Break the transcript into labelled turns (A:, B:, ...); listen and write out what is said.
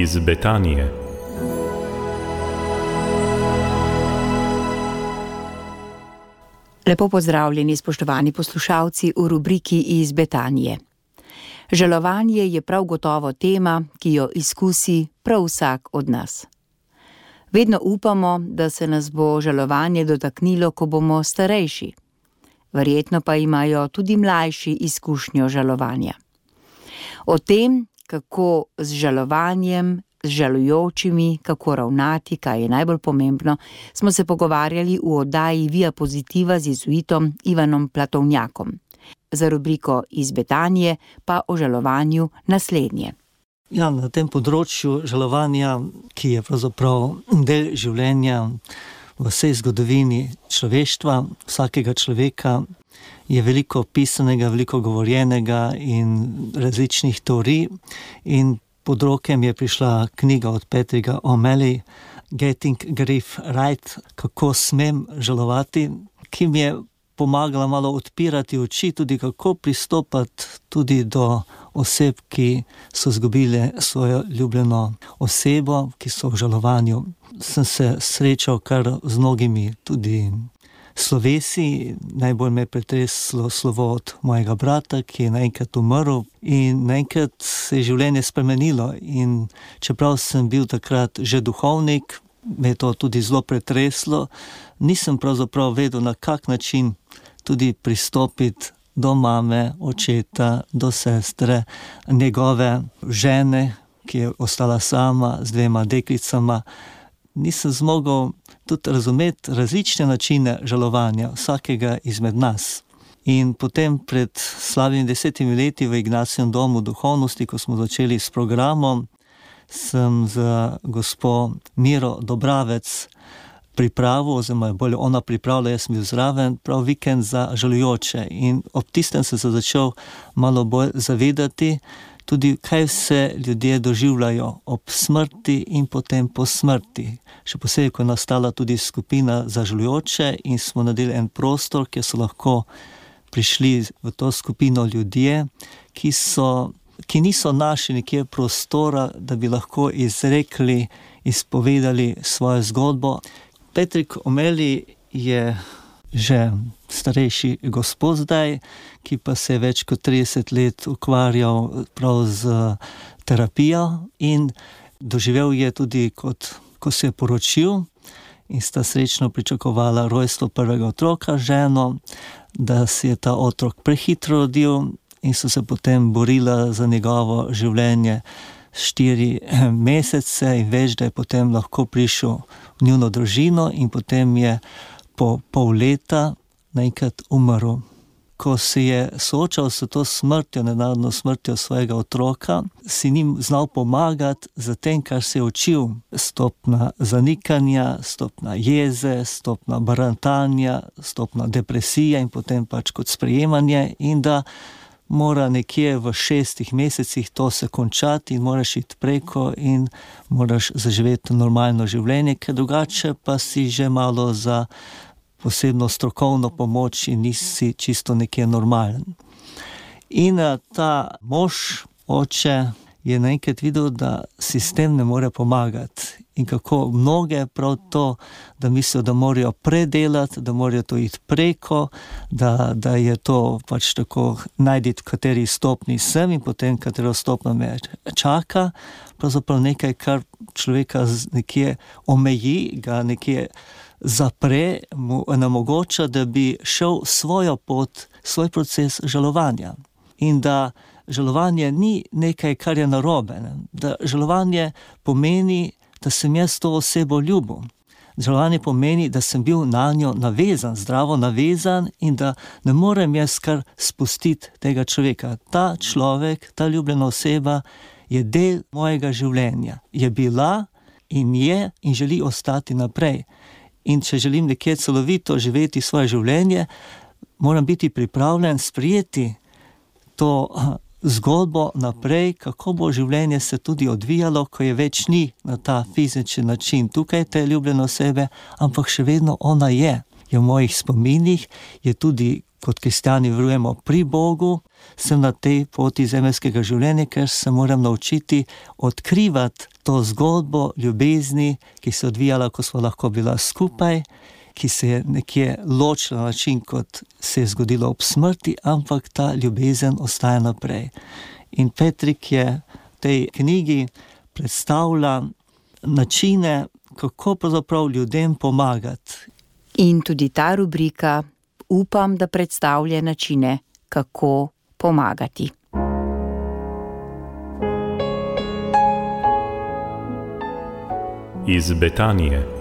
A: iz Betanije.
B: Lepo pozdravljeni, spoštovani poslušalci v rubriki iz Betanije. Žalovanje je prav gotovo tema, ki jo izkusi prav vsak od nas. Vedno upamo, da se nas bo žalovanje dotaknilo, ko bomo starejši. Verjetno pa imajo tudi mlajši izkušnjo žalovanja. O tem, kako z žalovanjem, z žalujočimi, kako ravnati, kaj je najbolj pomembno, smo se pogovarjali v oddaji Via Positiva z jezuitom Ivanom Platovnjakom. Za rubriko iz Betanije pa o žalovanju naslednje.
C: Ja, na tem področju žalovanja, ki je pravzaprav del življenja v vsej zgodovini človeštva, vsakega človeka, je veliko pisanega, veliko govorjenega in različnih teorij. In pod rokem je prišla knjiga od Petriga O'Malley, Getting Grief Right, kako smem žalovati, ki mi je pomagala malo odpirati oči, tudi kako pristopati tudi do oseb, ki so izgubile svojo ljubljeno osebo, ki so v žalovanju. Sem se srečal kar z mnogimi tudi slovesi, najbolj me je pretreslo slovo od mojega brata, ki je naenkrat umrl in naenkrat se je življenje spremenilo. In čeprav sem bil takrat že duhovnik, me je to tudi zelo pretreslo, nisem pravzaprav vedel, na kak način tudi pristopiti do mame, očeta, do sestre, njegove žene, ki je ostala sama z dvema deklicama. Nisem zmogel tudi razumeti različne načine žalovanja vsakega izmed nas. In potem, pred slabimi desetimi leti v Ignacijskem domu duhovnosti, ko smo začeli s programom, sem za gospo Miro Dobravec pripravil, oziroma bolje ona pripravila, jaz sem bil zraven, prav vikend za žalujoče. In ob tistem sem se začel malo bolj zavedati, tudi kaj vse ljudje doživljajo ob smrti in potem po smrti. Še posebej, ko je nastala tudi skupina za žalujoče in smo naredili en prostor, kjer so lahko prišli v to skupino ljudje, ki so. Ki niso našli nekje prostora, da bi lahko izrekli, izpovedali svojo zgodbo, Petrik Omeli je že starejši gospod zdaj, ki pa se je več kot 30 let ukvarjal prav z terapijo in doživel je tudi, kot, ko se je poročil in sta srečno pričakovala rojstvo prvega otroka, ženo, da se je ta otrok prehitro rodil in so se potem borila za njegovo življenje štiri mesece in več, da je potem lahko prišel v njuno družino, in potem je po pol leta naenkrat umrl. Ko se je soočal s to smrtjo, nenadno smrtjo svojega otroka, si njim znal pomagati z tem, kar se je učil. Stopna zanikanja, stopna jeze, stopna barantanja, stopna depresija in potem pač kot sprejemanje, in da mora nekje v šestih mesecih to se končati in moraš iti preko in moraš zaživeti normalno življenje, ker drugače pa si že malo za posebno strokovno pomoč in nisi čisto nekje normalen. In eh, ta mož, oče, je naenkrat videl, da sistem ne more pomagati. In kako mnoge prav to, da mislijo, da morajo predelati, da morajo to iti preko, da, da je to pač tako, najdi, kateri stopni sem in potem katero stopno me čaka. Pravzaprav nekaj, kar človeka nekje omeji, ga nekje zapre, mu onemogoča, da bi šel svojo pot, svoj proces žalovanja. In da žalovanje ni nekaj, kar je narobe. Da žalovanje pomeni, da sem jaz to osebo ljubil. Žalovanje pomeni, da sem bil na njo navezan, zdravo navezan in da ne morem jaz kar spustiti tega človeka. Ta človek, ta ljubljena oseba je del mojega življenja. Je bila in je in želi ostati naprej. In če želim nekje celovito živeti svoje življenje, moram biti pripravljen sprijeti to zgodbo naprej, kako bo življenje se tudi odvijalo, ko je več ni na ta fizični način tukaj, te ljubljene osebe, ampak še vedno ona je. Je v mojih spominih, je tudi kot kristijani verujemo pri Bogu, sem na tej poti zemeljskega življenja, ker se moram naučiti odkrivati to zgodbo ljubezni, ki se je odvijala, ko smo lahko bila skupaj, ki se je nekje ločila na način, kot se je zgodilo ob smrti, ampak ta ljubezen ostaja naprej. In Petrik je v tej knjigi predstavlja načine, kako pravzaprav ljudem pomagati.
B: In tudi ta rubrika, upam, da predstavlja načine, kako pomagati.
A: Iz Betanije.